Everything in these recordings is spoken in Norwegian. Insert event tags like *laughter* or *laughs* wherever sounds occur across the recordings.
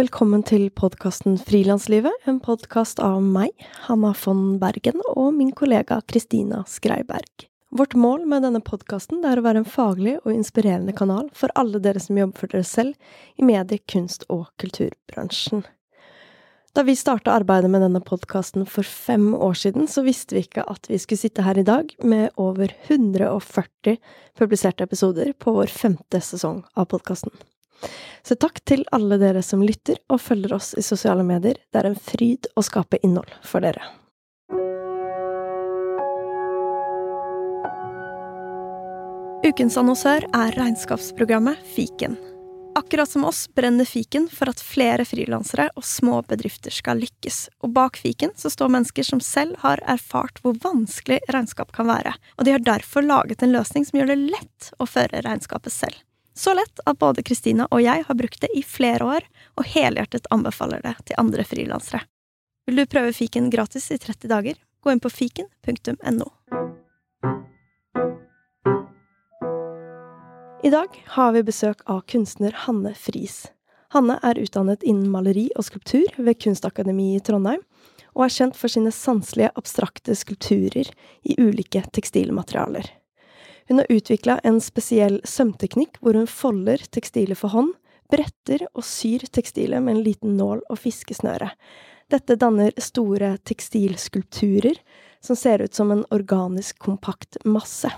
velkommen til podkasten Frilanslivet, en podkast av meg, Hanna von Bergen, og min kollega Kristina Skreiberg. Vårt mål med denne podkasten er å være en faglig og inspirerende kanal for alle dere som jobber for dere selv i medie-, kunst- og kulturbransjen. Da vi starta arbeidet med denne podkasten for fem år siden, så visste vi ikke at vi skulle sitte her i dag med over 140 publiserte episoder på vår femte sesong av podkasten. Så takk til alle dere som lytter og følger oss i sosiale medier. Det er en fryd å skape innhold for dere. Ukens annonsør er regnskapsprogrammet Fiken. Akkurat som oss brenner fiken for at flere frilansere og små bedrifter skal lykkes, og bak fiken så står mennesker som selv har erfart hvor vanskelig regnskap kan være, og de har derfor laget en løsning som gjør det lett å føre regnskapet selv. Så lett at både Kristina og jeg har brukt det i flere år, og helhjertet anbefaler det til andre frilansere. Vil du prøve fiken gratis i 30 dager? Gå inn på fiken.no. I dag har vi besøk av kunstner Hanne Friis. Hanne er utdannet innen maleri og skulptur ved Kunstakademiet i Trondheim, og er kjent for sine sanselige, abstrakte skulpturer i ulike tekstilmaterialer. Hun har utvikla en spesiell sømteknikk hvor hun folder tekstilet for hånd, bretter og syr tekstilet med en liten nål og fiskesnøre. Dette danner store tekstilskulpturer som ser ut som en organisk, kompakt masse.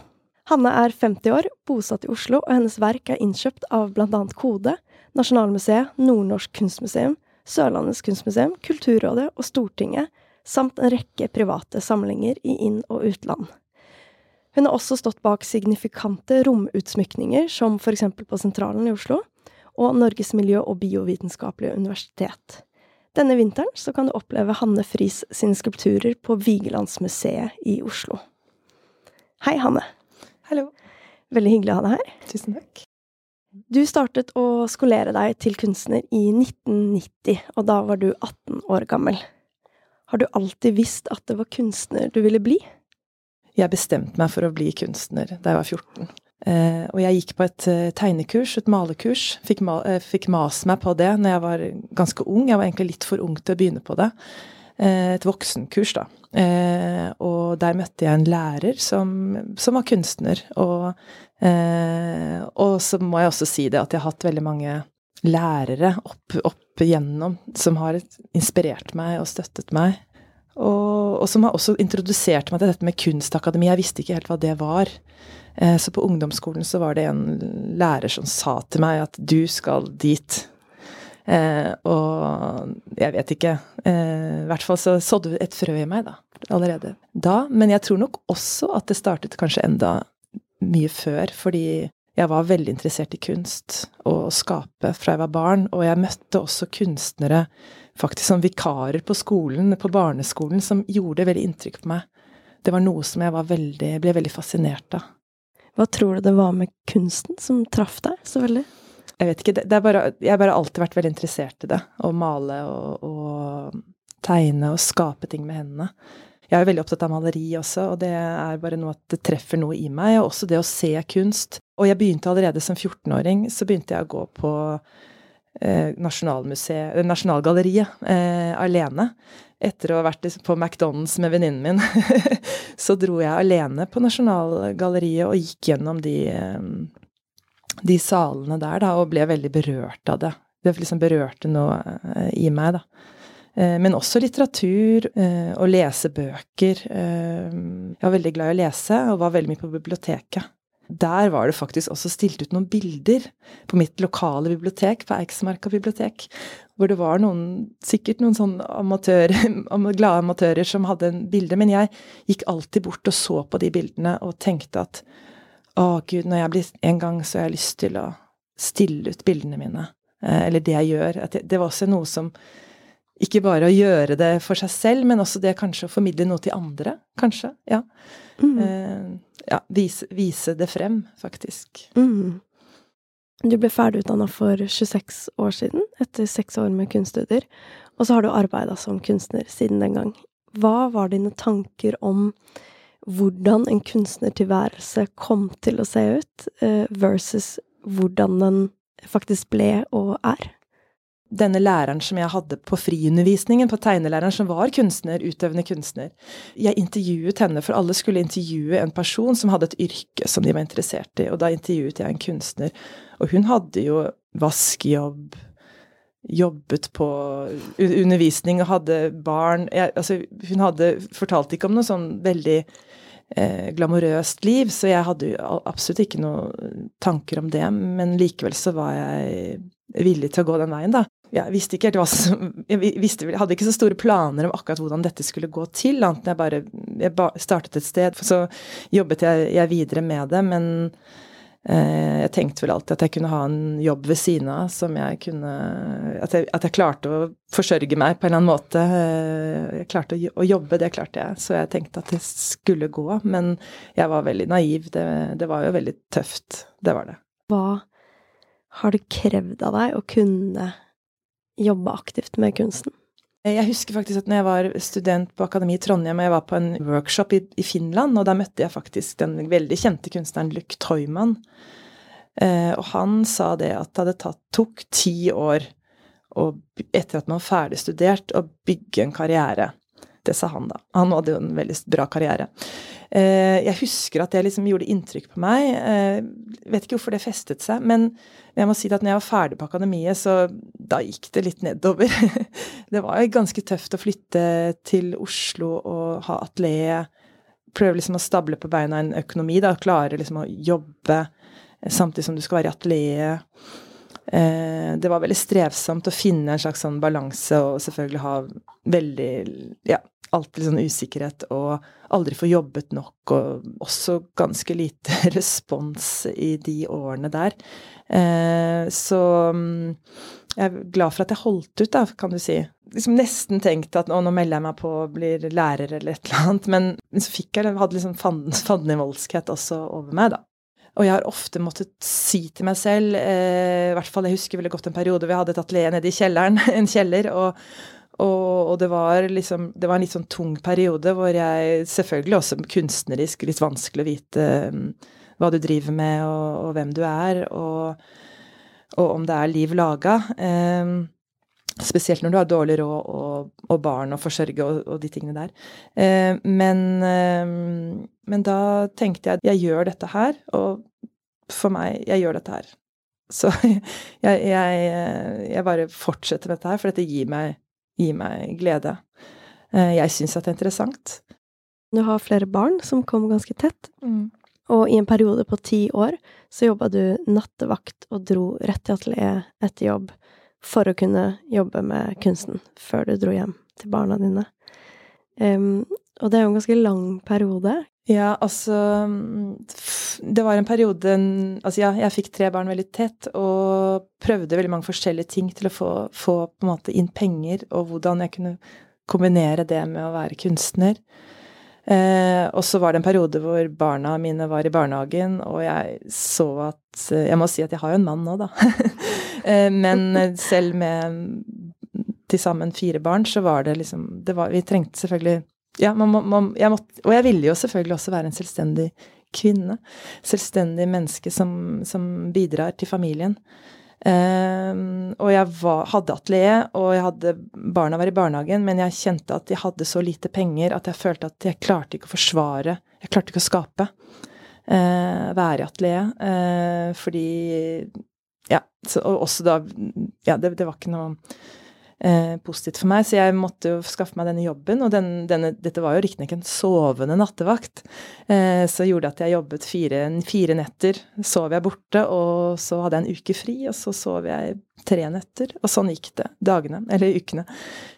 Hanne er 50 år, bosatt i Oslo, og hennes verk er innkjøpt av annet Kode, Nasjonalmuseet, Nordnorsk kunstmuseum, Sørlandets kunstmuseum, Kulturrådet og Stortinget, samt en rekke private samlinger i inn- og utland. Hun har også stått bak signifikante romutsmykninger, som eksempel på Sentralen i Oslo, og Norges miljø- og biovitenskapelige universitet. Denne vinteren så kan du oppleve Hanne Friis sine skulpturer på Vigelandsmuseet i Oslo. Hei, Hanne. Hallo. Veldig hyggelig å ha deg her. Tusen takk. Du startet å skolere deg til kunstner i 1990, og da var du 18 år gammel. Har du alltid visst at det var kunstner du ville bli? Jeg bestemte meg for å bli kunstner da jeg var 14. Eh, og jeg gikk på et eh, tegnekurs, et malekurs. Fikk, ma eh, fikk mase meg på det når jeg var ganske ung. Jeg var egentlig litt for ung til å begynne på det. Eh, et voksenkurs, da. Eh, og der møtte jeg en lærer som, som var kunstner. Og, eh, og, så må jeg også si det at jeg har hatt veldig mange lærere opp, opp igjennom som har inspirert meg og støttet meg. Og, og, som har også introdusert meg til dette med kunstakademi. Jeg visste ikke helt hva det var. Eh, så på ungdomsskolen så var det en lærer som sa til meg at du skal dit. Eh, og jeg vet ikke. Eh, I hvert fall så sådde et frø i meg da, allerede da. Men jeg tror nok også at det startet kanskje enda mye før, fordi jeg var veldig interessert i kunst og å skape fra jeg var barn. Og jeg møtte også kunstnere faktisk som vikarer på skolen, på barneskolen, som gjorde veldig inntrykk på meg. Det var noe som jeg veldig, ble veldig fascinert av. Hva tror du det var med kunsten som traff deg så veldig? Jeg vet ikke. Det, er bare, jeg har bare alltid vært veldig interessert i det. Å male og, og, tegne og skape ting med hendene. Jeg er veldig opptatt av maleri også, og det er bare noe at det treffer noe i meg. Og også det å se kunst. Og jeg begynte allerede som 14-åring, så begynte jeg å gå på eh, Nasjonalgalleriet eh, alene. Etter å ha vært på McDonald's med venninnen min, *laughs* så dro jeg alene på Nasjonalgalleriet og gikk gjennom de, eh, de salene der, da, og ble veldig berørt av det. Det liksom berørte noe eh, i meg, da. Eh, men også litteratur, og lese bøker. Jeg var veldig glad i å lese, og var veldig mye på biblioteket der var det faktisk også stilt ut noen bilder på mitt lokale bibliotek, på Eiksmarka bibliotek, hvor det var noen, sikkert noen sånn amatør, *laughs* glade amatører som hadde en bilde. Men jeg gikk alltid bort og så på de bildene og tenkte at å gud, når jeg blir en gang, så har jeg lyst til å stille ut bildene mine. Eh, eller det jeg gjør. Det var også noe som ikke bare å gjøre det for seg selv, men også det kanskje å formidle noe til andre, kanskje. Ja. Mm. Eh, ja, vise, vise, det frem, faktisk. Mm. Du ble ferdigutdanna for 26 år siden, etter seks år med kunststudier. Og så har du arbeida som kunstner siden den gang. Hva var dine tanker om hvordan en kunstnertilværelse kom til å se ut, eh, versus hvordan den faktisk ble og er? Denne læreren som jeg hadde på friundervisningen, på tegnelæreren, som var kunstner, utøvende kunstner. Jeg intervjuet henne, for alle skulle intervjue en person som hadde et yrke som de var interessert i, og da intervjuet jeg en kunstner. Og hun hadde jo vaskejobb, jobbet på undervisning og hadde barn jeg, altså, Hun hadde fortalt ikke om noe sånn veldig eh, glamorøst liv, så jeg hadde jo absolutt ikke noen tanker om det, men likevel så var jeg villig til å gå den veien, da. Jeg visste ikke hva Jeg visste, hadde ikke så store planer om akkurat hvordan dette skulle gå til, annet enn jeg bare jeg startet et sted, så jobbet jeg, jeg videre med det, men eh, jeg tenkte vel alltid at jeg kunne ha en jobb ved siden av som jeg kunne at jeg, at jeg, klarte å forsørge meg på en eller annen måte. Eh, jeg klarte å, å, jobbe, det klarte jeg, så jeg tenkte at det skulle gå. Men jeg var veldig naiv. Det, det var jo veldig tøft. Det var det. Hva har det krevd av deg å kunne jobbe aktivt med kunsten? Jeg husker faktisk at når jeg var student på Akademi i Trondheim, og jeg var på en workshop i, i Finland, og der møtte jeg faktisk den veldig kjente kunstneren Luc Toyman. Eh, og han sa det at det tatt, tok ti år, og, etter at man var ferdig studert, å bygge en karriere. Det sa han, da. Han hadde jo en veldig bra karriere. Eh, jeg husker at det liksom gjorde inntrykk på meg. Eh, vet ikke hvorfor det festet seg, men jeg må si at når jeg var ferdig på akademiet, så da gikk det litt nedover. *laughs* Det var ganske tøft å flytte til Oslo og ha atelier. Prøve liksom å stable på beina en økonomi, da. Klare liksom å jobbe samtidig som du skal være i atelieret. Eh, det var veldig strevsomt å finne en slags sånn balanse og selvfølgelig ha veldig ja, alltid sånn usikkerhet og aldri få jobbet nok, og også ganske lite *laughs* respons i de årene der. Eh, så mm, jeg er glad for at jeg holdt ut, da, kan du si. Liksom nesten tenkt at å, nå melder jeg meg på og blir lærer eller et eller annet, men så fikk jeg, hadde liksom fandenivoldskhet *laughs* også over meg, da. Og jeg har ofte måttet si til meg selv, eh, i hvert fall jeg husker veldig godt en periode hvor jeg hadde et atelier nede i kjelleren, *laughs* en kjeller, og og, og, det var liksom Det var en litt sånn tung periode hvor jeg Selvfølgelig også kunstnerisk litt vanskelig å vite um, hva du driver med, og, og hvem du er, og, og, om det er liv laga. Um, spesielt når du har dårlig råd og, barn å forsørge og, de tingene der. Uh, men, um, men da tenkte jeg at jeg gjør dette her, og for meg Jeg gjør dette her. Så *laughs* jeg, jeg, jeg bare fortsetter med dette her, for dette gir meg gir meg glede. Eh, jeg syns at det er interessant. Du har flere barn som kom ganske tett, mm. Og i en periode på ti år så jobba du nattevakt og dro rett til atelieret etter jobb for å kunne jobbe med kunsten før du dro hjem til barna dine. Um, og det er jo en ganske lang periode. Ja, altså Det var en periode Altså, ja, jeg fikk tre barn veldig tett og prøvde veldig mange forskjellige ting til å få, få på en måte inn penger, og hvordan jeg kunne kombinere det med å være kunstner. Eh, og så var det en periode hvor barna mine var i barnehagen, og jeg så at Jeg må si at jeg har jo en mann nå, da. *laughs* eh, men selv med til sammen fire barn, så var det liksom det var, Vi trengte selvfølgelig ja, man, man, jeg måtte, og jeg ville jo selvfølgelig også være en selvstendig kvinne. Selvstendig menneske som, som bidrar til familien. Um, og jeg var, hadde atelier, og jeg hadde barna var i barnehagen, men jeg kjente at jeg hadde så lite penger at jeg følte at jeg klarte ikke å forsvare Jeg klarte ikke å skape. Uh, være i atelier. Uh, fordi Ja, så, og også da Ja, det, det var ikke noe eh, positivt for meg. Så jeg måtte jo skaffe meg denne jobben, og den, denne, dette var jo riktignok en sovende nattevakt. Eh, så gjorde at jeg jobbet fire, fire, netter, sov jeg borte, og så hadde jeg en uke fri, og så sov jeg tre netter. Og sånn gikk det. Dagene. Eller ukene.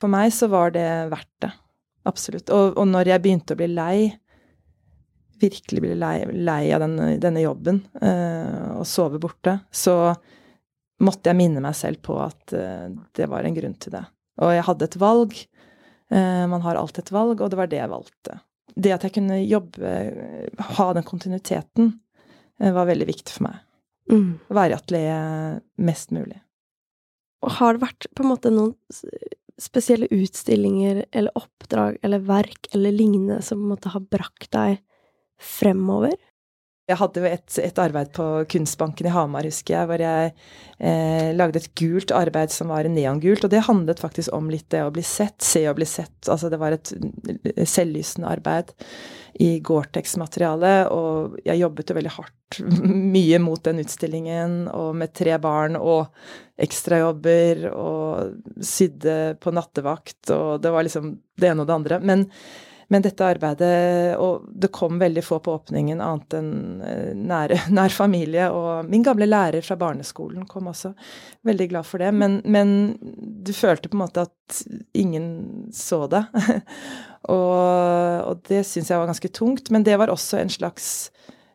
For meg så var det verdt det. Absolutt. Og, og når jeg begynte å bli lei virkelig bli lei, lei av denne, denne jobben eh, og sove borte, så måtte jeg minne meg selv på at uh, det var en grunn til det. Og jeg hadde et valg. Uh, man har alltid et valg, og det var det jeg valgte. Det at jeg kunne jobbe, ha den kontinuiteten, var veldig viktig for meg. Mm. Være i atelieret mest mulig. Og har det vært på en måte noen spesielle utstillinger eller oppdrag eller verk eller lignende som på en måte har brakt deg fremover? Jeg hadde jo et, et, arbeid på Kunstbanken i Hamar, husker jeg, hvor jeg eh, lagde et gult arbeid som var neongult. Og det handlet faktisk om litt det å bli sett, se og bli sett. Altså det var et selvlysende arbeid i Gore-Tex-materiale, og jeg jobbet jo veldig hardt *laughs* mye mot den utstillingen, og med tre barn og ekstrajobber, og sydde på nattevakt, og det var liksom det ene og det andre. Men men dette arbeidet Og det kom veldig få på åpningen annet enn eh, nær, *laughs* nær familie. Og min gamle lærer fra barneskolen kom også. Veldig glad for det. Men, men du følte på en måte at ingen så det. *laughs* og, og, det syns jeg var ganske tungt. Men det var også en slags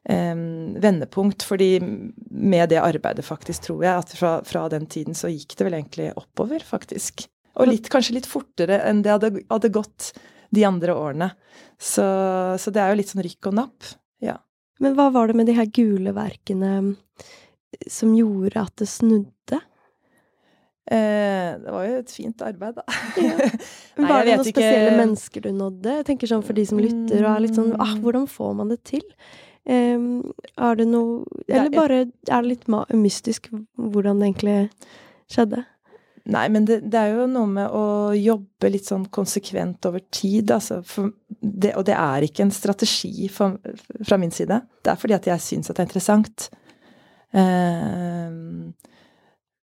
um, vendepunkt, fordi med det arbeidet, faktisk, tror jeg, at fra, fra den tiden så gikk det vel egentlig oppover, faktisk. Og litt, kanskje litt fortere enn det hadde, hadde gått de andre årene. Så, så, det er jo litt sånn rykk og napp. Ja. Men hva var det med de her gule verkene som gjorde at det snudde? Eh, det var jo et fint arbeid, da. Ja. *laughs* Nei, var det noen spesielle mennesker du nådde? Jeg tenker sånn For de som lytter og er litt sånn ah, Hvordan får man det til? Eh, er det noe Eller bare er det litt mystisk hvordan det egentlig skjedde? Nei, men det, det, er jo noe med å jobbe litt sånn konsekvent over tid, altså. Det, og det er ikke en strategi for, fra min side. Det er fordi at jeg syns at det er interessant. Uh,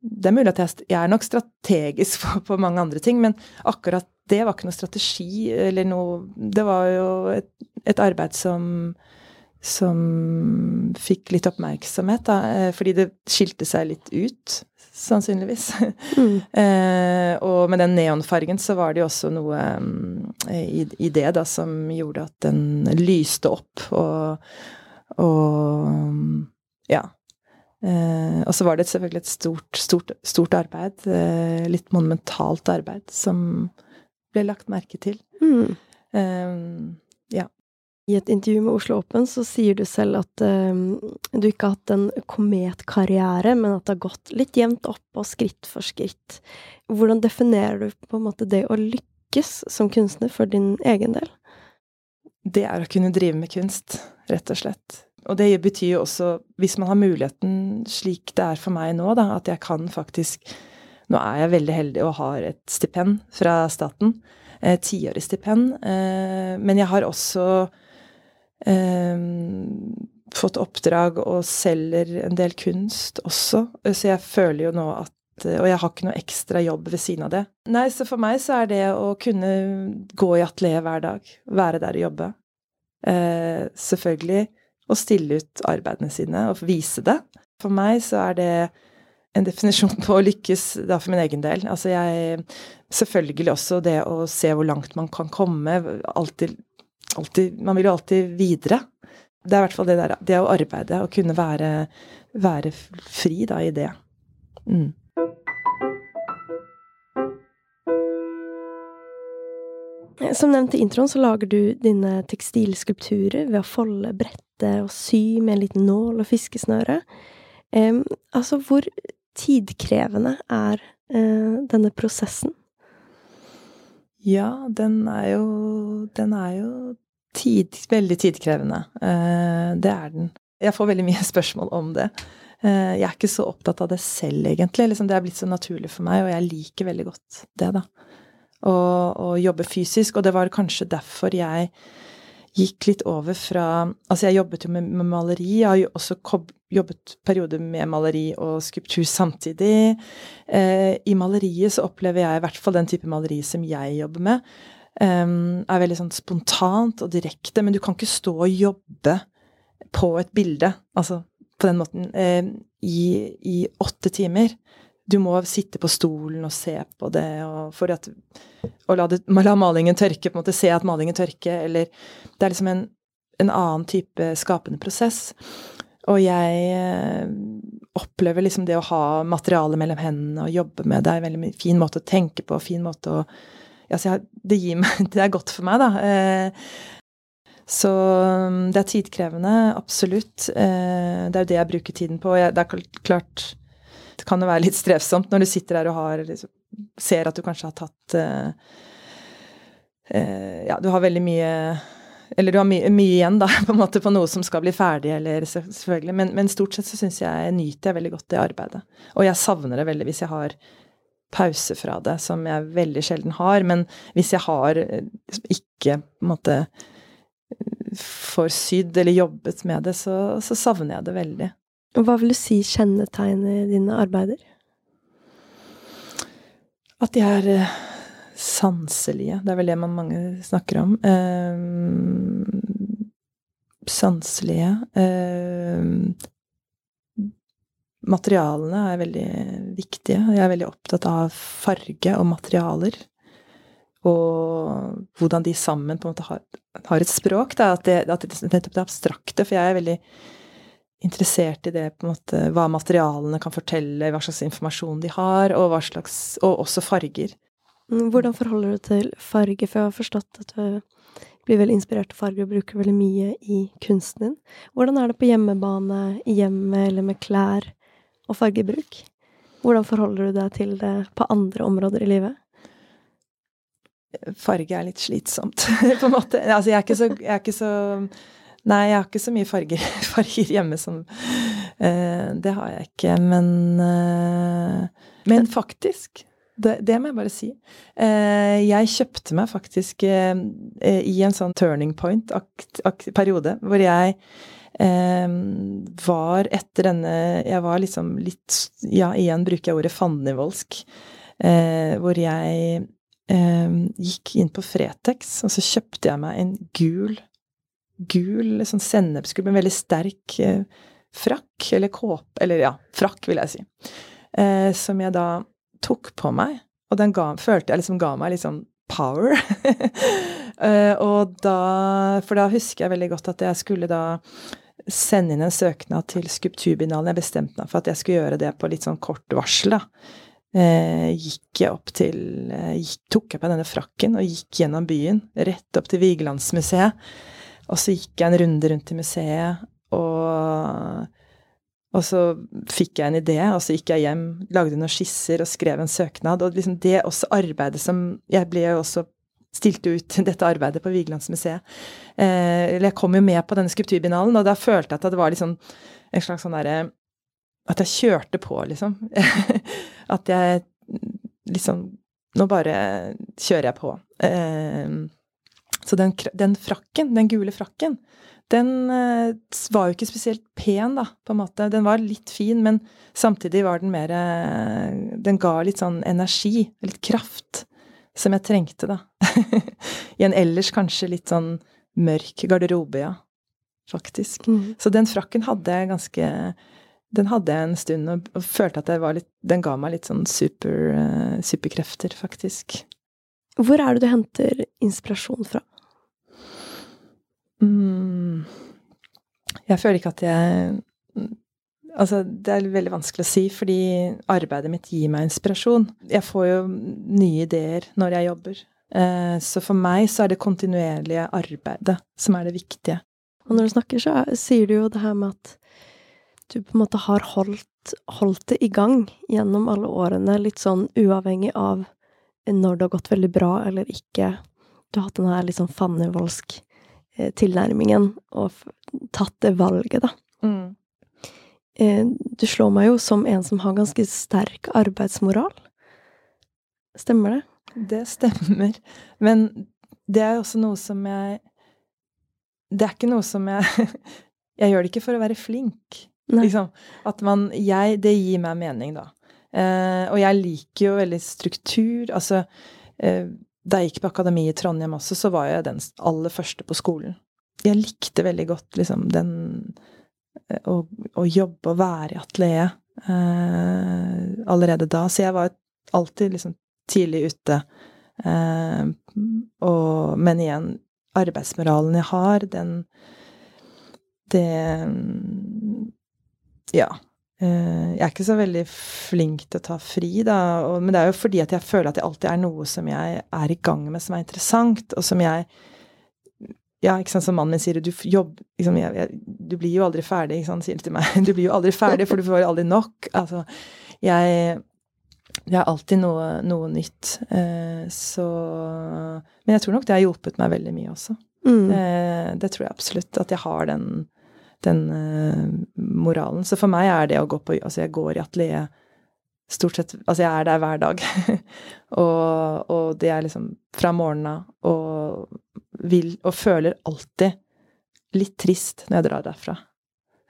det er mulig at jeg, jeg er nok strategisk *laughs* på, på, mange andre ting, men akkurat det var ikke noe strategi eller noe Det var jo et, et arbeid som som fikk litt oppmerksomhet, da, eh, fordi det skilte seg litt ut sannsynligvis. *laughs* Mm. eh, og med den neonfargen så var det jo også noe um, i, i, det da som gjorde at den lyste opp og, og um, ja. Eh, og så var det selvfølgelig et stort, stort, stort arbeid, eh, litt monumentalt arbeid, som ble lagt merke til. Mm. Eh. I et intervju med Oslo Open så sier du selv at um, du ikke har hatt en kometkarriere, men at det har gått litt jevnt opp og skritt for skritt. Hvordan definerer du på en måte det å lykkes som kunstner for din egen del? Det er å kunne drive med kunst, rett og slett. Og det betyr jo også, hvis man har muligheten slik det er for meg nå, da, at jeg kan faktisk Nå er jeg veldig heldig og har et stipend fra staten. Et tiårig stipend. Eh, men jeg har også eh, fått oppdrag og selger en del kunst også, så jeg føler jo nå at og jeg har ikke noe ekstra jobb ved siden av det. Nei, så for meg så er det å kunne gå i atelier hver dag, være der og jobbe. Eh, selvfølgelig å stille ut arbeidene sine og vise det. For meg så er det en definisjon på å lykkes da for min egen del. Altså jeg Selvfølgelig også det å se hvor langt man kan komme. Alltid alltid, Man vil jo alltid videre. Det er i hvert fall det der Det å arbeide og kunne være, være fri da i det. Mm. Som nevnt i introen, så lager du dine tekstilskulpturer ved å folde, brette og sy med en liten nål og fiskesnøre. Um, altså, hvor tidkrevende er uh, denne prosessen? Ja, den er jo Den er jo tid, veldig tidkrevende. Eh, det er den. Jeg får veldig mye *laughs* spørsmål om det. Eh, jeg er ikke så opptatt av det selv, egentlig. Liksom, det er blitt så naturlig for meg, og jeg liker veldig godt det, da. Å jobbe fysisk. Og det var kanskje derfor jeg gikk litt over fra Altså, jeg jobbet jo med, med maleri. Jeg har jo også jobbet perioder med maleri og skulptur samtidig. Eh, I maleriet så opplever jeg i hvert fall den type maleri som jeg jobber med, eh, er veldig sånn spontant og direkte, men du kan ikke stå og jobbe på et bilde, altså på den måten, eh, i, i, åtte timer. Du må sitte på stolen og se på det, og, for at, og la, det, la, malingen tørke, på en måte se at malingen tørker, eller Det er liksom en, en annen type skapende prosess. Og jeg eh, opplever liksom det å ha materiale mellom hendene og jobbe med det er en veldig fin måte å tenke på, fin måte å altså det gir meg *laughs* Det er godt for meg, da. Eh, så mm, det er tidkrevende, absolutt. Eh, det er jo det jeg bruker tiden på. Det er klart Det kan jo være litt strevsomt når du sitter der og har, liksom, ser at du kanskje har tatt eh, Ja, du har veldig mye Eller du har my mye igjen, da, *laughs* på en måte på noe som skal bli ferdig, eller selvfølgelig. Men, men stort sett så syns jeg nyter jeg veldig godt det arbeidet. Og jeg savner det veldig hvis jeg har pause fra det, som jeg veldig sjelden har. Men hvis jeg har ikke på en måte får sydd eller jobbet med det, så, så savner jeg det veldig. Hva vil du si kjennetegner dine arbeider? At de er eh, sanselige. Det er vel det man mange snakker om. Eh, sanselige. Eh, materialene er veldig viktige. Jeg er veldig opptatt av farge og materialer. Og hvordan de sammen på en måte har, har et språk. Da. At, det, at det, nettopp det abstrakte. For jeg er veldig interessert i det, på en måte, hva materialene kan fortelle, hva slags informasjon de har, og, hva slags, og også farger. Mm, hvordan forholder du til farge? For jeg har forstått at du blir veldig inspirert av farger og bruker veldig mye i kunsten din. Hvordan er det på hjemmebane, i hjemmet eller med klær og fargebruk? Hvordan forholder du deg til det på andre områder i livet? Farge er litt slitsomt, *laughs* på en måte. Altså, jeg er ikke så, jeg er ikke så Nei, jeg har ikke så mye farger, *laughs* farger hjemme som uh, Det har jeg ikke. Men, uh, men faktisk det, det, må jeg bare si. Uh, jeg kjøpte meg faktisk i en sånn turning point-periode hvor jeg var etter denne Jeg var liksom litt Ja, igjen bruker jeg ordet fandenivoldsk. hvor jeg gikk inn på Fretex, og så kjøpte jeg meg en gul gul, sånn sennepsgul, men veldig sterk eh, frakk, eller kåpe, eller ja, frakk, vil jeg si, eh, som jeg da tok på meg. Og den ga, følte jeg liksom ga meg litt sånn power. *laughs* eh, og da For da husker jeg veldig godt at jeg skulle da sende inn en søknad til Skulpturbinalen. Jeg bestemte meg for at jeg skulle gjøre det på litt sånn kort varsel, da. Eh, gikk jeg opp til eh, gikk, Tok jeg på denne frakken og gikk gjennom byen, rett opp til Vigelandsmuseet. Og så gikk jeg en runde rundt i museet, og, og så fikk jeg en idé, og så gikk jeg hjem, lagde noen skisser og skrev en søknad. Og liksom det også arbeidet som Jeg ble jo også stilte ut *laughs* dette arbeidet på Vigelandsmuseet. Eh, jeg kom jo med på denne skulpturbinalen, og da følte jeg at det var liksom en slags sånn derre At jeg kjørte på, liksom. *laughs* at jeg liksom Nå bare kjører jeg på. Eh, så den, den, frakken, den gule frakken, den uh, var jo ikke spesielt pen, da, på en måte. Den var litt fin, men samtidig var den mer uh, Den ga litt sånn energi, litt kraft, som jeg trengte, da. *laughs* I en ellers kanskje litt sånn mørk garderobe, ja. Faktisk. Mm. Så den frakken hadde jeg ganske Den hadde jeg en stund, og, og følte at litt, den ga meg litt sånn super, uh, superkrefter, faktisk. Hvor er det du henter inspirasjon fra? Mm. Jeg føler ikke at jeg Altså, det er veldig vanskelig å si, fordi arbeidet mitt gir meg inspirasjon. Jeg får jo nye ideer når jeg jobber. Eh, så for meg så er det kontinuerlige arbeidet som er det viktige. Og når du snakker, så sier du jo det her med at du på en måte har holdt, holdt det i gang gjennom alle årene, litt sånn uavhengig av når det har gått veldig bra eller ikke. Du har hatt den her litt sånn fannevoldsk Eh, tilnærmingen og tatt det valget, da. Mm. Eh, du slår meg jo som en som har ganske sterk arbeidsmoral. Stemmer det? Det stemmer. Men det er også noe som jeg Det er ikke noe som jeg *laughs* Jeg gjør det ikke for å være flink. Liksom. At man Jeg Det gir meg mening, da. Eh, og jeg liker jo veldig struktur. Altså eh, da jeg gikk på akademi i Trondheim også, så var jeg den aller første på skolen. Jeg likte veldig godt liksom den eh, å, å jobbe og være i atelieret eh, allerede da. Så jeg var alltid liksom tidlig ute. Eh, og, men igjen, arbeidsmoralen jeg har, den Det Ja. Eh, jeg er ikke så veldig flink til å ta fri, da, men det er jo fordi at jeg føler at det alltid er noe som jeg er i gang med, som er interessant, og som jeg Ja, ikke sant, som mannen min sier, du jobber liksom, jeg, jeg, Du blir jo aldri ferdig, ikke sant, sier han til meg. *laughs* Du blir jo aldri ferdig, for du får aldri nok. Altså, jeg Det er alltid noe, noe nytt. Eh, så Men jeg tror nok det har hjulpet meg veldig mye også. Mm. Eh, det tror jeg absolutt. At jeg har den, den eh, moralen. Så for meg er det å gå på Altså, jeg går i atelieret stort sett Altså, jeg er der hver dag. *laughs* og, og, det er liksom fra morgenen av, og vil Og føler alltid litt trist når jeg drar derfra.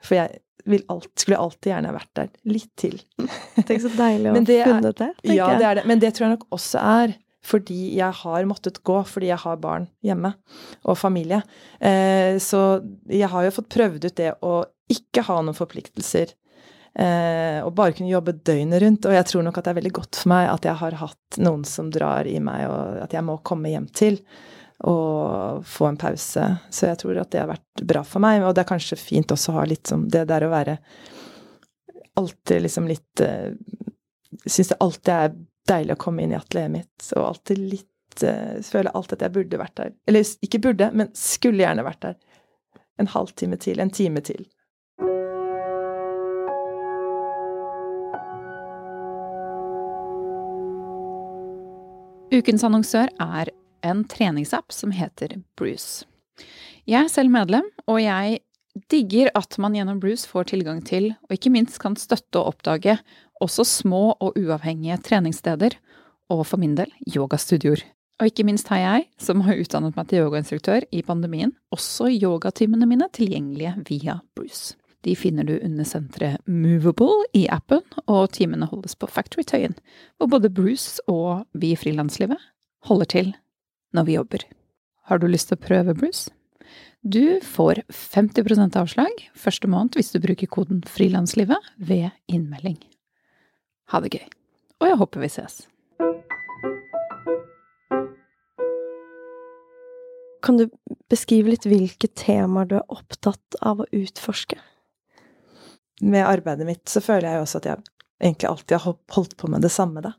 For jeg vil alt, skulle alltid gjerne vært der. Litt til. *laughs* Tenk så deilig å ha funnet det. Ja, det er det. Men det tror jeg nok også er fordi jeg har måttet gå, fordi jeg har barn hjemme og familie. Eh, så jeg har jo fått prøvd ut det å ikke ha noen forpliktelser. Eh, og bare kunne jobbe døgnet rundt. Og jeg tror nok at det er veldig godt for meg at jeg har hatt noen som drar i meg, og at jeg må komme hjem til. Og få en pause. Så jeg tror at det har vært bra for meg. Og det er kanskje fint også å ha litt som det der å være alltid liksom litt uh, Syns det alltid er deilig å komme inn i atelieret mitt, og alltid litt uh, Føler alltid at jeg burde vært der. Eller ikke burde, men skulle gjerne vært der. En halvtime til, en time til. Ukens annonsør er en treningsapp som heter Bruce. Jeg er selv medlem, og jeg digger at man gjennom Bruce får tilgang til, og ikke minst kan støtte og oppdage, også små og uavhengige treningssteder, og for min del yogastudioer. Og ikke minst har jeg, som har utdannet meg til yogainstruktør i pandemien, også yogatimene mine tilgjengelige via Bruce. De finner du under senteret Movable i appen, og timene holdes på Factory Tøyen, hvor både Bruce og vi i frilanslivet holder til når vi jobber. Har du lyst til å prøve Bruce? Du får 50% avslag første måned hvis du bruker koden frilanslivet ved innmelding. Ha det gøy, og jeg håper vi ses. Kan du beskrive litt hvilke temaer du er opptatt av å utforske? Med arbeidet mitt så føler jeg jo også at jeg egentlig alltid har holdt på med det samme, da.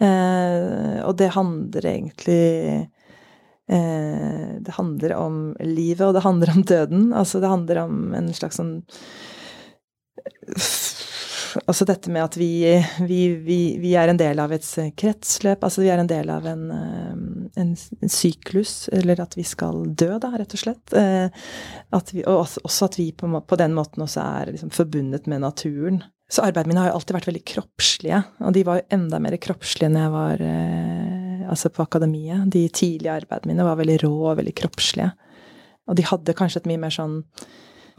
Eh, og det handler egentlig Det handler om livet, og det handler om døden. Altså det handler om en slags sånn Altså dette med at vi, vi, vi, vi er en del av et kretsløp. Altså vi er en del av en, eh, en, en syklus, eller at vi skal dø, da, rett og slett. Eh, at og også- også at vi på, på den måten også er liksom forbundet med naturen. Så arbeidene mine har jo alltid vært veldig kroppslige, og de var jo enda mer kroppslige når jeg var eh, altså på akademiet. De tidlige arbeidene mine var veldig rå og veldig kroppslige. Og de hadde kanskje et mye mer sånn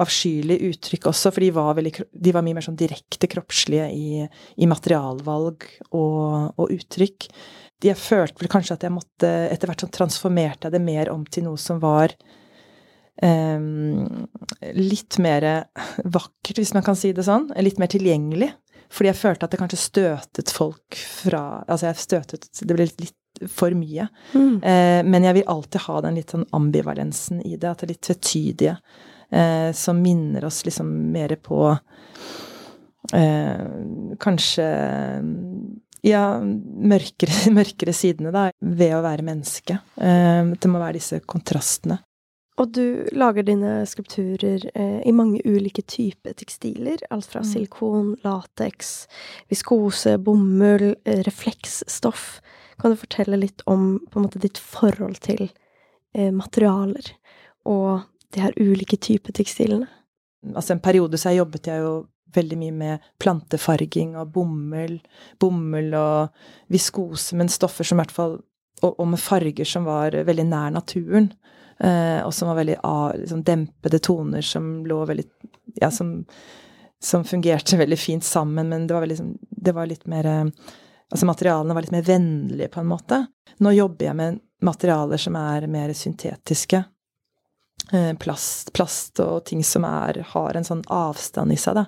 avskyelig uttrykk også, for de var, veldig, de var mye mer sånn direkte kroppslige i, i materialvalg og, og uttrykk. Jeg følte vel kanskje at jeg måtte Etter hvert sånn transformerte jeg det mer om til noe som var um, litt mer vakkert, hvis man kan si det sånn. Litt mer tilgjengelig. Fordi jeg følte at det kanskje støtet folk fra Altså, jeg støtet Det ble litt for mye. Mm. Eh, men jeg vil alltid ha den litt sånn ambivalensen i det. At det er litt tvetydige. Eh, som minner oss liksom mer på eh, Kanskje ja, mørkere, *laughs* mørkere sidene, da, ved å være menneske. Eh, det må være disse kontrastene. Og du lager dine skulpturer eh, i mange ulike typer tekstiler. Alt fra Mm. silikon, lateks, viskose, bomull, eh, refleksstoff. Kan du fortelle litt om måte ditt forhold til eh, materialer og de her ulike typer tekstilene? Altså en periode så jobbet jeg jo veldig mye med plantefarging og bomull, bomull og viskose, men stoffer som i hvert fall og, og med farger som var veldig nær naturen. Eh, og som var veldig liksom dempede toner som lå veldig Ja, som, som fungerte *laughs* veldig fint sammen, men det var, veldig, liksom, det var litt mer eh, Altså materialene var litt mer vennlige, på en måte. Nå jobber jeg med materialer som er mer syntetiske. Eh, plast, plast og ting som er, har en sånn avstand i seg, da.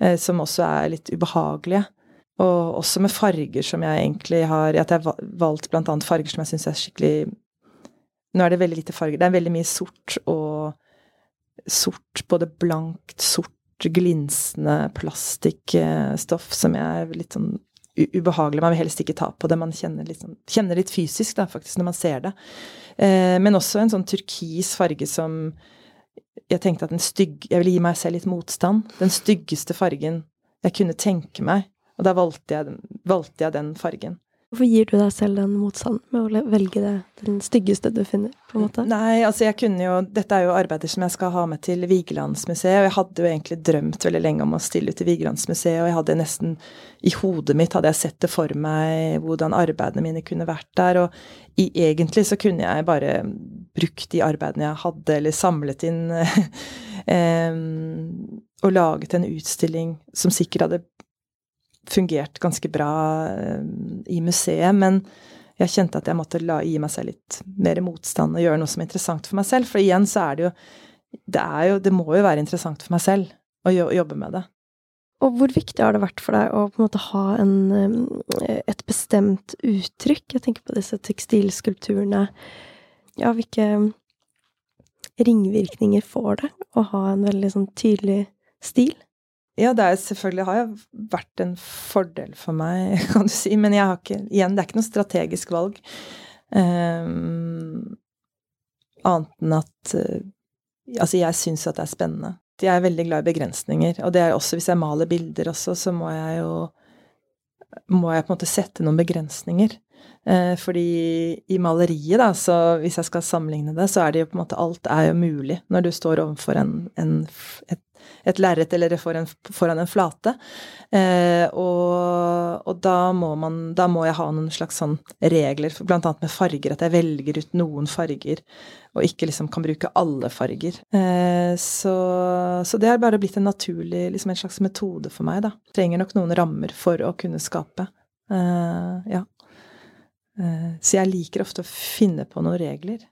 Eh, som også er litt ubehagelige. Og også med farger som jeg egentlig har At jeg har valgt blant annet farger som jeg syns er skikkelig Nå er det veldig lite farger. Det er veldig mye sort og Sort, både blankt, sort, glinsende plastikkstoff som jeg litt sånn ubehagelig. Man vil helst ikke ta på det. Man kjenner litt, sånn, kjenner litt fysisk, da, faktisk, når man ser det. Eh, men også en sånn turkis farge som Jeg tenkte at den stygg... Jeg ville gi meg selv litt motstand. Den styggeste fargen jeg kunne tenke meg. Og da valgte jeg, valgte jeg den fargen. Hvorfor gir du deg selv den motstanden med å velge det, den styggeste du finner? på en måte? Nei, altså jeg kunne jo Dette er jo arbeider som jeg skal ha med til Vigelandsmuseet, og jeg hadde jo egentlig drømt veldig lenge om å stille ut i Vigelandsmuseet, og jeg hadde nesten I hodet mitt hadde jeg sett det for meg hvordan arbeidene mine kunne vært der, og i, egentlig så kunne jeg bare brukt de arbeidene jeg hadde, eller samlet inn *laughs* og laget en utstilling som sikkert hadde fungert ganske bra eh, i museet, men jeg kjente at jeg måtte la, gi meg selv litt mer motstand og gjøre noe som er interessant for meg selv. For igjen så er det jo Det, er jo, det må jo være interessant for meg selv å jobbe med det. Og hvor viktig har det vært for deg å på en måte ha en, eh, et bestemt uttrykk? Jeg tenker på disse tekstilskulpturene. Ja, hvilke ringvirkninger får det å ha en veldig sånn tydelig stil? Ja, det er selvfølgelig har vært en fordel for meg, *laughs* kan du si. Men jeg har ikke Igjen, det er ikke noe strategisk valg. Um, annet enn at uh, Altså, jeg syns at det er spennende. Jeg er veldig glad i begrensninger. Og det er også hvis jeg maler bilder også, så må jeg jo Må jeg på en måte sette noen begrensninger. Uh, fordi i maleriet, da, så hvis jeg skal sammenligne det, så er det jo på en måte Alt er jo mulig når du står overfor en, en, et et lerret eller foran, foran en flate. Eh, og, og da, må man, da må jeg ha noen slags sånn regler, annet med farger, at jeg velger ut noen farger, og ikke liksom kan bruke alle farger. Eh, så, så, det har bare blitt en naturlig, liksom en slags metode for meg, da. Trenger nok noen rammer for å kunne skape. Eh, ja. Eh, så jeg liker ofte å finne på noen regler.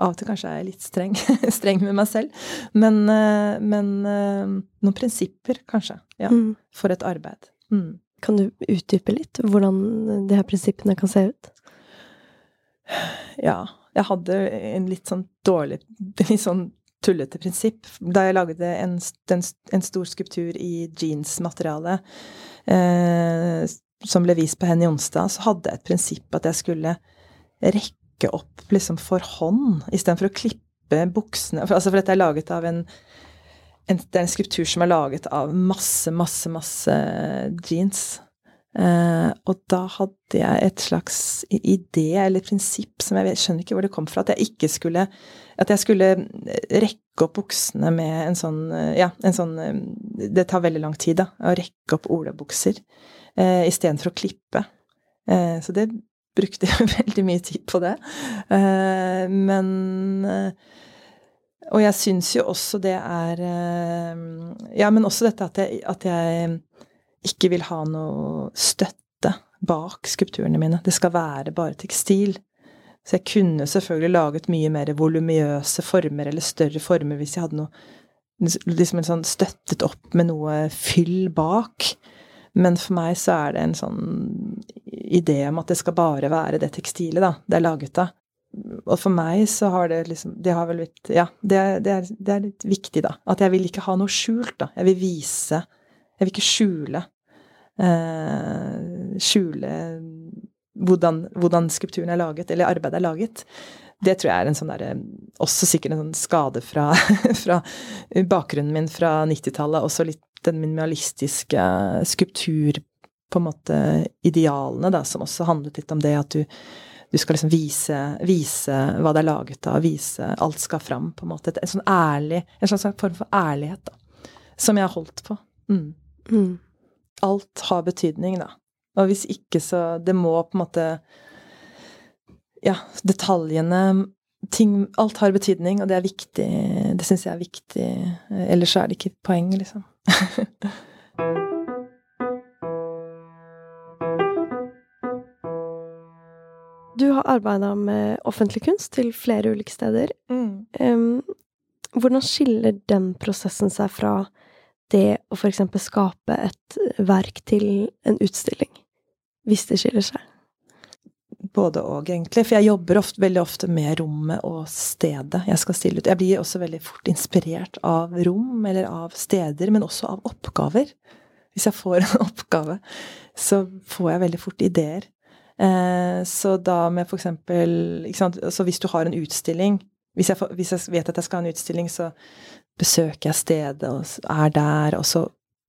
Av og til kanskje er jeg litt streng, *laughs* streng med meg selv. Men, eh, men, eh, noen prinsipper, kanskje, ja, mm. for et arbeid. Mm. Kan du utdype litt hvordan de her prinsippene kan se ut? Ja. Jeg hadde en litt sånn dårlig, *laughs* litt sånn tullete prinsipp. Da jeg lagde en, en, en stor skulptur i jeansmateriale eh, som ble vist på Henny Onsdag, så hadde jeg et prinsipp at jeg skulle rekke pakke opp liksom for hånd, istedenfor å klippe buksene. For, altså for dette er laget av en, en, Det er en skulptur som er laget av masse, masse, masse jeans. Uh, og da hadde jeg et slags idé eller prinsipp som jeg skjønner ikke hvor det kom fra, at jeg ikke skulle At jeg skulle rekke opp buksene med en sånn Ja, en sånn Det tar veldig lang tid, da, å rekke opp olabukser uh, istedenfor å klippe. Uh, så det brukte jeg *laughs* veldig mye tid på det. Eh, men eh, Og jeg syns jo også det er eh, Ja, men også dette at jeg, at jeg ikke vil ha noe støtte bak skulpturene mine. Det skal være bare tekstil. Så jeg kunne selvfølgelig laget mye mer volumiøse former eller større former hvis jeg hadde noe liksom en sånn støttet opp med noe fyll bak. Men for meg så er det en sånn idé om at det skal bare være det tekstilet da, det er laget av. Og for meg så har det liksom Det har vel blitt Ja, det er, det, er, det er, litt viktig, da. At jeg vil ikke ha noe skjult, da. Jeg vil vise Jeg vil ikke skjule eh, Skjule hvordan, hvordan, skulpturen er laget, eller arbeidet er laget. Det tror jeg er en sånn derre Også sikkert en sånn skade fra, *laughs* fra bakgrunnen min fra 90-tallet. Også litt den minimalistiske skulptur på en måte idealene, da, som også handlet litt om det at du, du skal liksom vise, vise, hva det er laget av, vise Alt skal fram, på en måte. En sånn ærlig En slags form for ærlighet, da. Som jeg har holdt på. Mm. Mm. Alt har betydning, da. Og hvis ikke, så Det må på en måte Ja, detaljene ting, alt har betydning, og det er viktig. Det syns jeg er viktig. Ellers er det ikke poeng, liksom. *laughs* du har arbeida med offentlig kunst til flere ulike steder. Mm. Um, hvordan skiller den prosessen seg fra det å eksempel skape et verk til en utstilling? Hvis det skiller seg? Både og, egentlig. For jeg jobber ofte, veldig ofte med rommet og stedet jeg skal stille ut. Jeg blir også veldig fort inspirert av rom, eller av steder, men også av oppgaver. Hvis jeg får *laughs* en oppgave, så får jeg veldig fort ideer. Eh, så da med for eksempel Så hvis du har en utstilling hvis jeg, hvis jeg, vet at jeg skal ha en utstilling, så besøker jeg stedet og er der, og så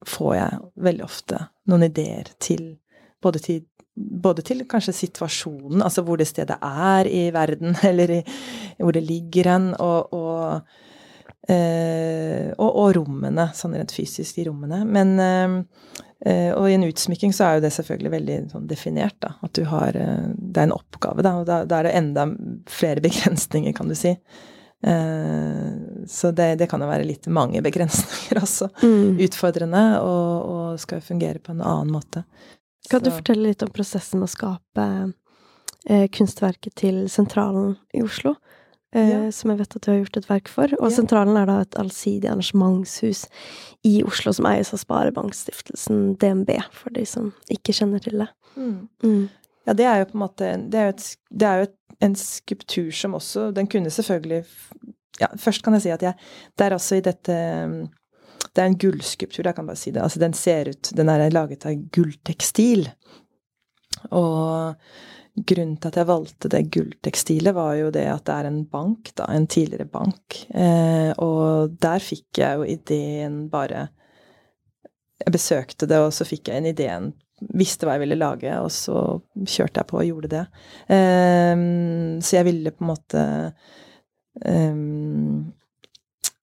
får jeg veldig ofte noen ideer til Både til, både til kanskje situasjonen, altså hvor det stedet er i verden, *laughs* eller i, hvor det ligger hen, og, og, eh, og, og rommene, sånn rent fysisk i rommene. Men eh, eh, Og i en utsmykking så er jo det selvfølgelig veldig sånn definert, da. At du har eh, Det er en oppgave, da. Og da, da er det enda flere *laughs* begrensninger, kan du si. Eh, så det, det, kan jo være litt mange *laughs* begrensninger også. Mm. Utfordrende, og, og, skal fungere på en annen måte. Kan du fortelle litt om prosessen med å skape eh, kunstverket til Sentralen i Oslo? Eh, ja. Som jeg vet at du har gjort et verk for. Og ja. Sentralen er da et allsidig arrangementshus i Oslo som eies av Sparebankstiftelsen DNB, for de som ikke kjenner til det. Mm. Mm. Ja, det er jo på en måte Det er jo, et, det er jo et, en skulptur som også Den kunne selvfølgelig Ja, først kan jeg si at jeg Det er altså i dette Det er en gullskulptur, jeg kan bare si det. Altså, den ser ut Den er laget av gulltekstil. Og grunnen til at jeg valgte det gulltekstilet, var jo det at det er en bank, da. En tidligere bank. Eh, og der fikk jeg jo ideen bare Jeg besøkte det, og så fikk jeg en ideen visste hva jeg ville lage, og så kjørte jeg på og gjorde det. Um, så jeg ville på en måte um,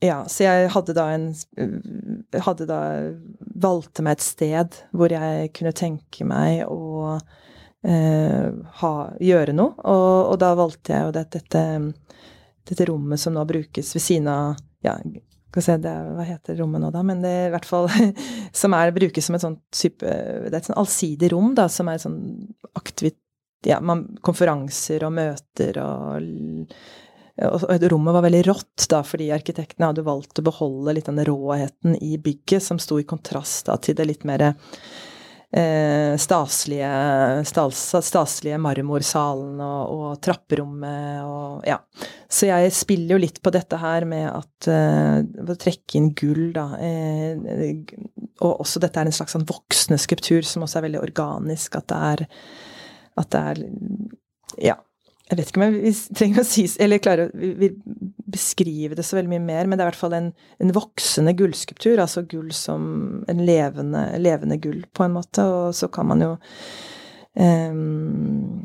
Ja, så jeg hadde da en Hadde da Valgte meg et sted hvor jeg kunne tenke meg å eh, ha, gjøre noe, og, og, da valgte jeg jo det, dette, dette rommet som nå brukes ved siden av ja, skal se, det, Hva heter rommet nå, da? Men det i hvert fall *laughs* Som er, brukes som et sånt type Det er et sånn allsidig rom, da, som er sånn aktivit... Ja, man, konferanser og møter og og rommet var veldig rått, da, fordi arkitektene hadde valgt å beholde litt den råheten i bygget, som sto i kontrast da, til det litt mer eh, staselige, staselige marmorsalen og, og, trapperommet og ja. Så jeg spiller jo litt på dette her med at eh, Å trekke inn gull, da. Eh, og også dette er en slags sånn voksende skulptur som også er veldig organisk. At det er At det er Ja jeg vet ikke om jeg trenger å si eller klarer å beskrive det så veldig mye mer, men det er i hvert fall en, en voksende gullskulptur. Altså gull som en levende, levende, gull, på en måte. Og så kan man jo um,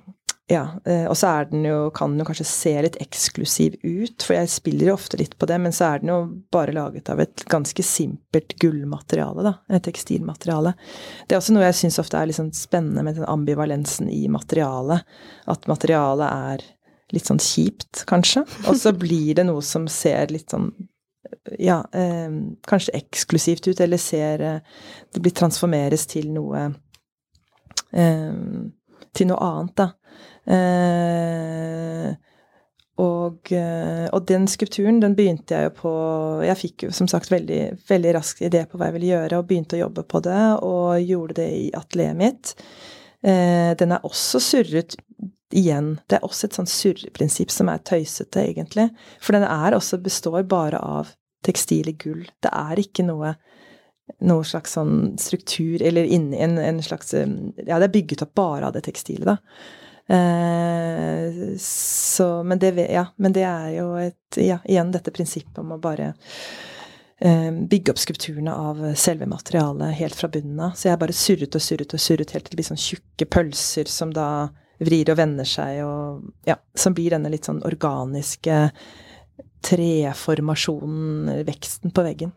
Ja. Eh, og så er den jo, kan den jo kanskje se litt eksklusiv ut, for jeg spiller jo ofte litt på det, men så er den jo bare laget av et ganske simpelt gullmateriale, da. Et tekstilmateriale. Det er også noe jeg syns ofte er litt sånn spennende med den ambivalensen i materialet. At materialet er litt sånn kjipt, kanskje. Og så blir det noe som ser litt sånn ja, eh, kanskje eksklusivt ut, eller ser eh, Det blir transformeres til noe eh, Til noe annet, da. Eh, og, eh, og, den skulpturen, den begynte jeg jo på Jeg fikk jo som sagt veldig, veldig raskt idé på hva jeg ville gjøre, og begynte å jobbe på det, og gjorde det i atelieret mitt. Eh, den er også surret igjen. Det er også et sånn surreprinsipp som er tøysete, egentlig. For den er også består bare av tekstil i gull. Det er ikke noe noe slags sånn struktur, eller inni en, en slags Ja, det er bygget opp bare av det tekstilet, da. Eh, så, men det, ja, men det er jo et Ja, igjen dette prinsippet om å bare eh, bygge opp skulpturene av selve materialet helt fra bunnen av. Så jeg bare surret og surret og surret helt til det blir sånn tjukke pølser som da vrir og vender seg, og ja, som blir denne litt sånn organiske treformasjonen, veksten på veggen.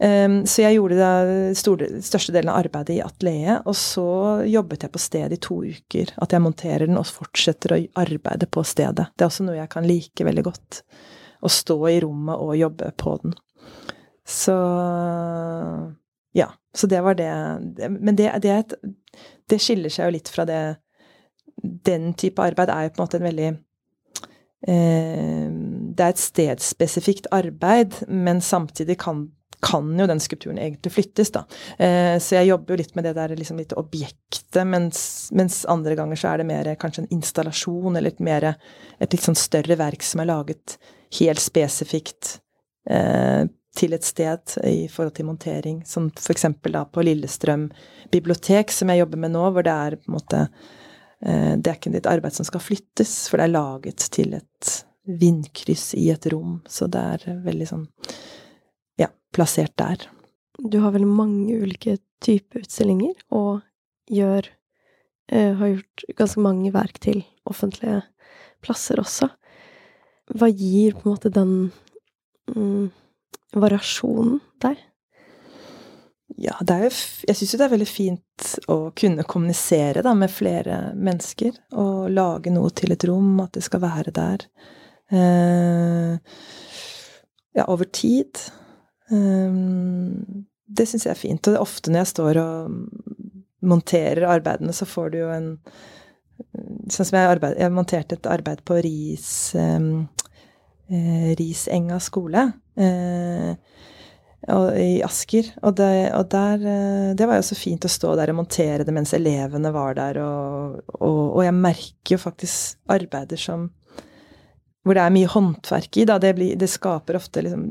Um, så jeg gjorde da store, største delen av arbeidet i atelieret, og så jobbet jeg på stedet i to uker. At jeg monterer den og fortsetter å arbeide på stedet. Det er også noe jeg kan like veldig godt. Å stå i rommet og jobbe på den. Så ja. Så det var det. Men det, det, et, det skiller seg jo litt fra det Den type arbeid er jo på en måte en veldig eh, Det er et stedsspesifikt arbeid, men samtidig kan kan jo den skulpturen egentlig flyttes, da. Eh, så jeg jobber jo litt med det der liksom litt objektet, mens, mens, andre ganger så er det mer kanskje en installasjon, eller et mer et litt sånn større verk som er laget helt spesifikt eh, til et sted i forhold til montering, som for eksempel da på Lillestrøm bibliotek, som jeg jobber med nå, hvor det er på en måte eh, Det er ikke et arbeid som skal flyttes, for det er laget til et vindkryss i et rom, så det er veldig sånn plassert der. Du har vel mange ulike typer utstillinger, og gjør uh, har gjort ganske mange verk til offentlige plasser også. Hva gir på en måte den mm, variasjonen der? Ja, det er jo Jeg syns jo det er veldig fint å kunne kommunisere da, med flere mennesker. Og lage noe til et rom, at det skal være der. Eh, ja, over tid. Um, det syns jeg er fint. Og det er ofte når jeg står og monterer arbeidene, så får du jo en Sånn som jeg, arbeid, jeg monterte et arbeid på Ris, um, eh, Risenga skole eh, og, i Asker. Og, det, og der eh, Det var jo så fint å stå der og montere det mens elevene var der. Og, og, og jeg merker jo faktisk arbeider som hvor det er mye håndverk i. Det, blir, det skaper ofte liksom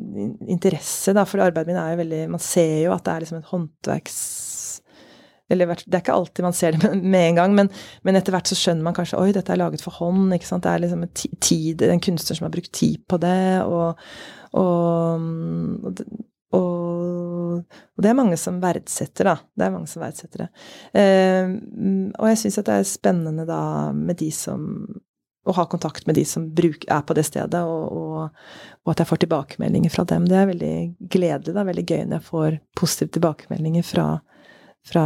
interesse, da, for arbeidet mitt er jo veldig Man ser jo at det er liksom et håndverks... Eller det er ikke alltid man ser det *laughs* med en gang, men, men etter hvert så skjønner man kanskje Oi, dette er laget for hånd. ikke sant? Det er liksom tid, en kunstner som har brukt tid på det. Og, og, og, og det er mange som verdsetter, da. Det er mange som verdsetter det. Eh, og jeg syns at det er spennende da med de som å ha kontakt med de som bruk, er på det stedet, og, og, og, at jeg får tilbakemeldinger fra dem. Det er veldig gledelig. Det er veldig gøy når jeg får positive tilbakemeldinger fra, fra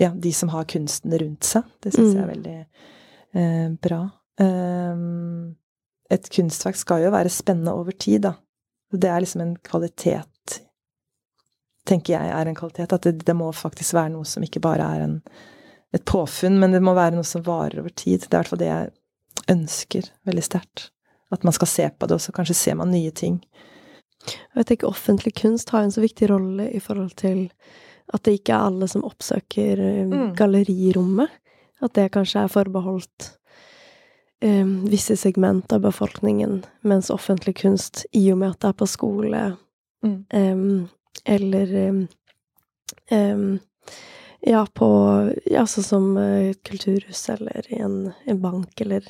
ja, de som har kunsten rundt seg. Det syns jeg er mm. veldig eh, bra. Um, et kunstverk skal jo være spennende over tid, da. Det er liksom en kvalitet, tenker jeg er en kvalitet. At det, det må faktisk være noe som ikke bare er en, et påfunn, men det må være noe som varer over tid. Det er i hvert fall det jeg ønsker veldig sterkt. At man skal se på det, og så kanskje ser man nye ting. Jeg tenker offentlig kunst har en så viktig rolle i forhold til at det ikke er alle som oppsøker eh, mm. gallerirommet. At det kanskje er forbeholdt um, visse segment av befolkningen, mens offentlig kunst, i og med at det er på skole, mm. um, eller um, ja, på Ja, sånn som et kulturhus eller i en, en bank, eller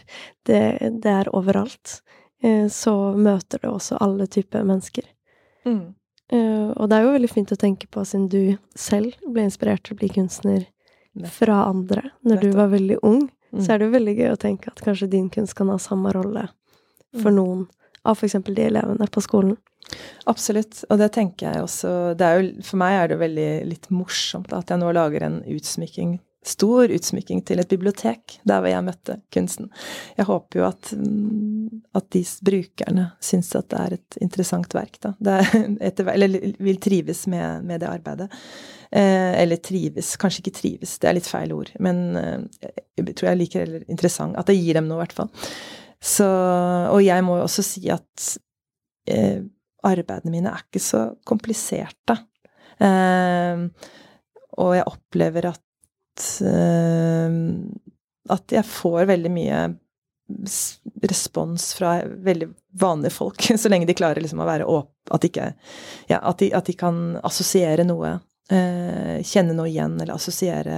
det, det er overalt. Uh, så møter det også alle typer mennesker. Mm. Uh, og det er jo veldig fint å tenke på, siden du selv ble inspirert til å bli kunstner fra andre når du var veldig ung, mm. så er det jo veldig gøy å tenke at kanskje din kunst kan ha samme rolle for mm. noen av f.eks. de elevene på skolen. Absolutt, og det tenker jeg også jo, For meg er det jo veldig litt morsomt at jeg nå lager en utsmykking, stor utsmykking til et bibliotek, der hvor jeg møtte kunsten. Jeg håper jo at, mm, at de brukerne syns at det er et interessant verk, da. *laughs* Etter, eller vil trives med, med det arbeidet. Eh, eller trives, kanskje ikke trives, det er litt feil ord, men eh, jeg tror jeg liker heller interessant. At det gir dem noe, i hvert fall. Så, og jeg må jo også si at eh, arbeidene mine er ikke så kompliserte. Eh, og jeg opplever at eh, at jeg får veldig mye respons fra veldig vanlige folk, *laughs* så lenge de klarer liksom å være åp... At, ikke, ja, at, de, at de kan assosiere noe. Eh, kjenne noe igjen, eller assosiere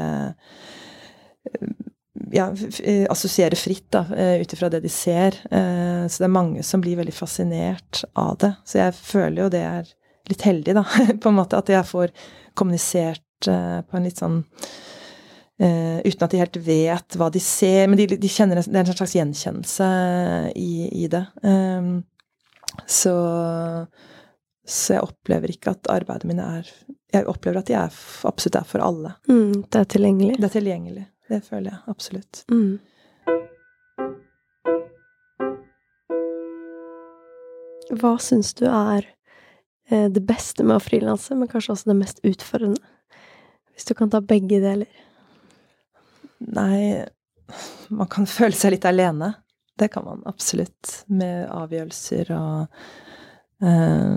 ja, eh, assosiere fritt da, eh, ut ifra det de ser. Eh, så det er mange som blir veldig fascinert av det. Så jeg føler jo det er litt heldig, da, *laughs* på en måte. At jeg får kommunisert på en litt sånn Uten at de helt vet hva de ser. Men de, de kjenner det er en slags gjenkjennelse i, i det. Så, så jeg opplever ikke at arbeidet mine er Jeg opplever at de er, absolutt er for alle. Mm, det er tilgjengelig. Det er tilgjengelig. Det føler jeg absolutt. Mm. Hva syns du er eh, det beste med å frilanse, men kanskje også det mest utfordrende? Hvis du kan ta begge deler. Nei Man kan føle seg litt alene. Det kan man absolutt. Med avgjørelser og eh,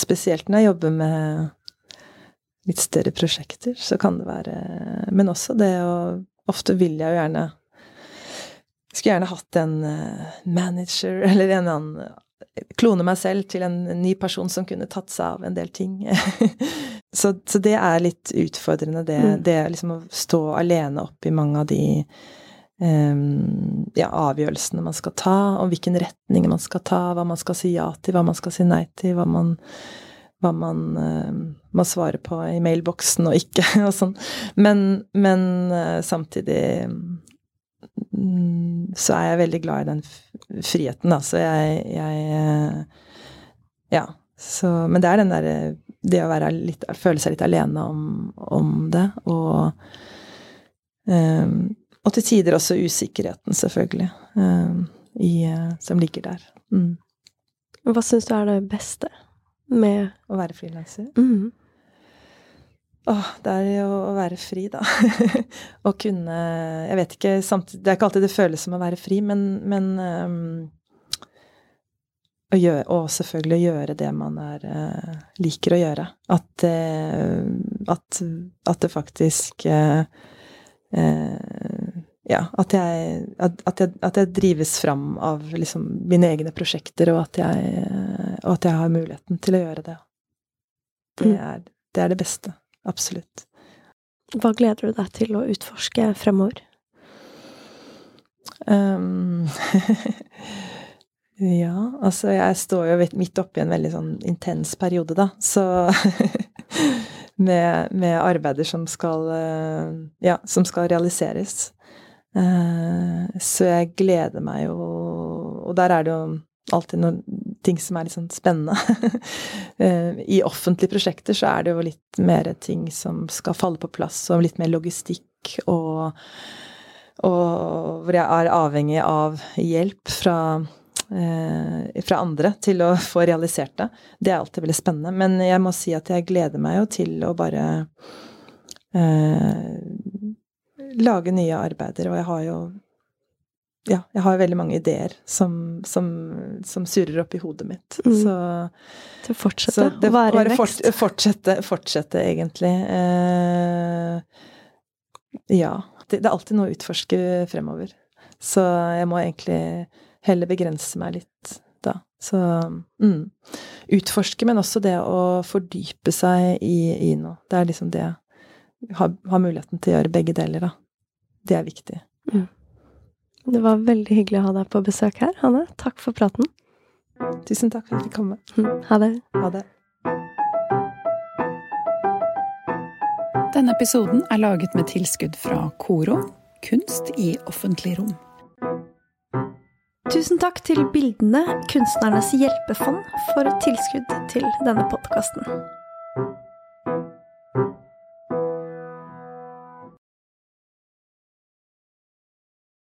Spesielt når jeg jobber med litt større prosjekter, så kan det være Men også det å Ofte vil jeg jo gjerne Skulle gjerne hatt en eh, manager *laughs* eller en annen Klone meg selv til en ny person som kunne tatt seg av en del ting. *laughs* så, så, det er litt utfordrende, det, mm. det liksom å stå alene opp i mange av de um, ja, avgjørelsene man skal ta, om hvilken retning man skal ta, hva man skal si ja til, hva man skal si nei til, hva man hva man uh, må svare på i mailboksen og ikke, *laughs* og sånn. Men, men uh, samtidig um, så er jeg veldig glad i den friheten, da. Så jeg, jeg uh, Ja. Så, men det er den derre Det å litt, føle seg litt alene om, om det, og um, Og til tider også usikkerheten, selvfølgelig, um, i, som ligger der. Mm. Hva syns du er det beste med Å være frilanser? Mm. Åh, det er jo å være fri, da. *laughs* å kunne Jeg vet ikke samtidig, Det er ikke alltid det føles som å være fri, men, men um, gjøre, og selvfølgelig gjøre det man er, uh, liker å gjøre. At, uh, at, at det faktisk uh, ja, at jeg, at, jeg, at jeg, drives fram av liksom mine egne prosjekter, og at, jeg, og at jeg har muligheten til å gjøre det. Det mm. er, det er det beste. Absolutt. Hva gleder du deg til å utforske fremover? Um, *laughs* ja, altså jeg står jo midt oppi en veldig sånn intens periode, da. Så *laughs* med, med, arbeider som skal eh, Ja, som skal realiseres. Eh, så jeg gleder meg jo Og der er det jo alltid noen ting som er litt sånn spennende. *laughs* Eh, I offentlige prosjekter så er det jo litt mer ting som skal falle på plass, og litt mer logistikk og, og hvor jeg er avhengig av hjelp fra, eh, fra andre til å få realisert det. Det er alltid veldig spennende. Men jeg må si at jeg gleder meg jo til å bare eh, lage nye arbeider, og jeg har jo ja, jeg har veldig mange ideer som, som, som surrer opp i hodet mitt. Mm. Så, Til å fortsette så det, å være i vekst? Fort, fortsette, fortsette, egentlig. Eh, ja. Det, det, er alltid noe å utforske fremover. Så jeg må egentlig heller begrense meg litt da. Så mm. Utforske, men også det å fordype seg i, i noe. Det er liksom det ha, ha, muligheten til å gjøre begge deler, da. Det er viktig. Mm. Det var veldig hyggelig å ha deg på besøk her, Hanne. Takk for praten. Tusen takk for at jeg fikk komme. Mm. Ha det. Ha det. Denne episoden er laget med tilskudd fra Koro, kunst i offentlig rom. Tusen takk til Bildene, Kunstnernes hjelpefond, for tilskudd til denne podkasten.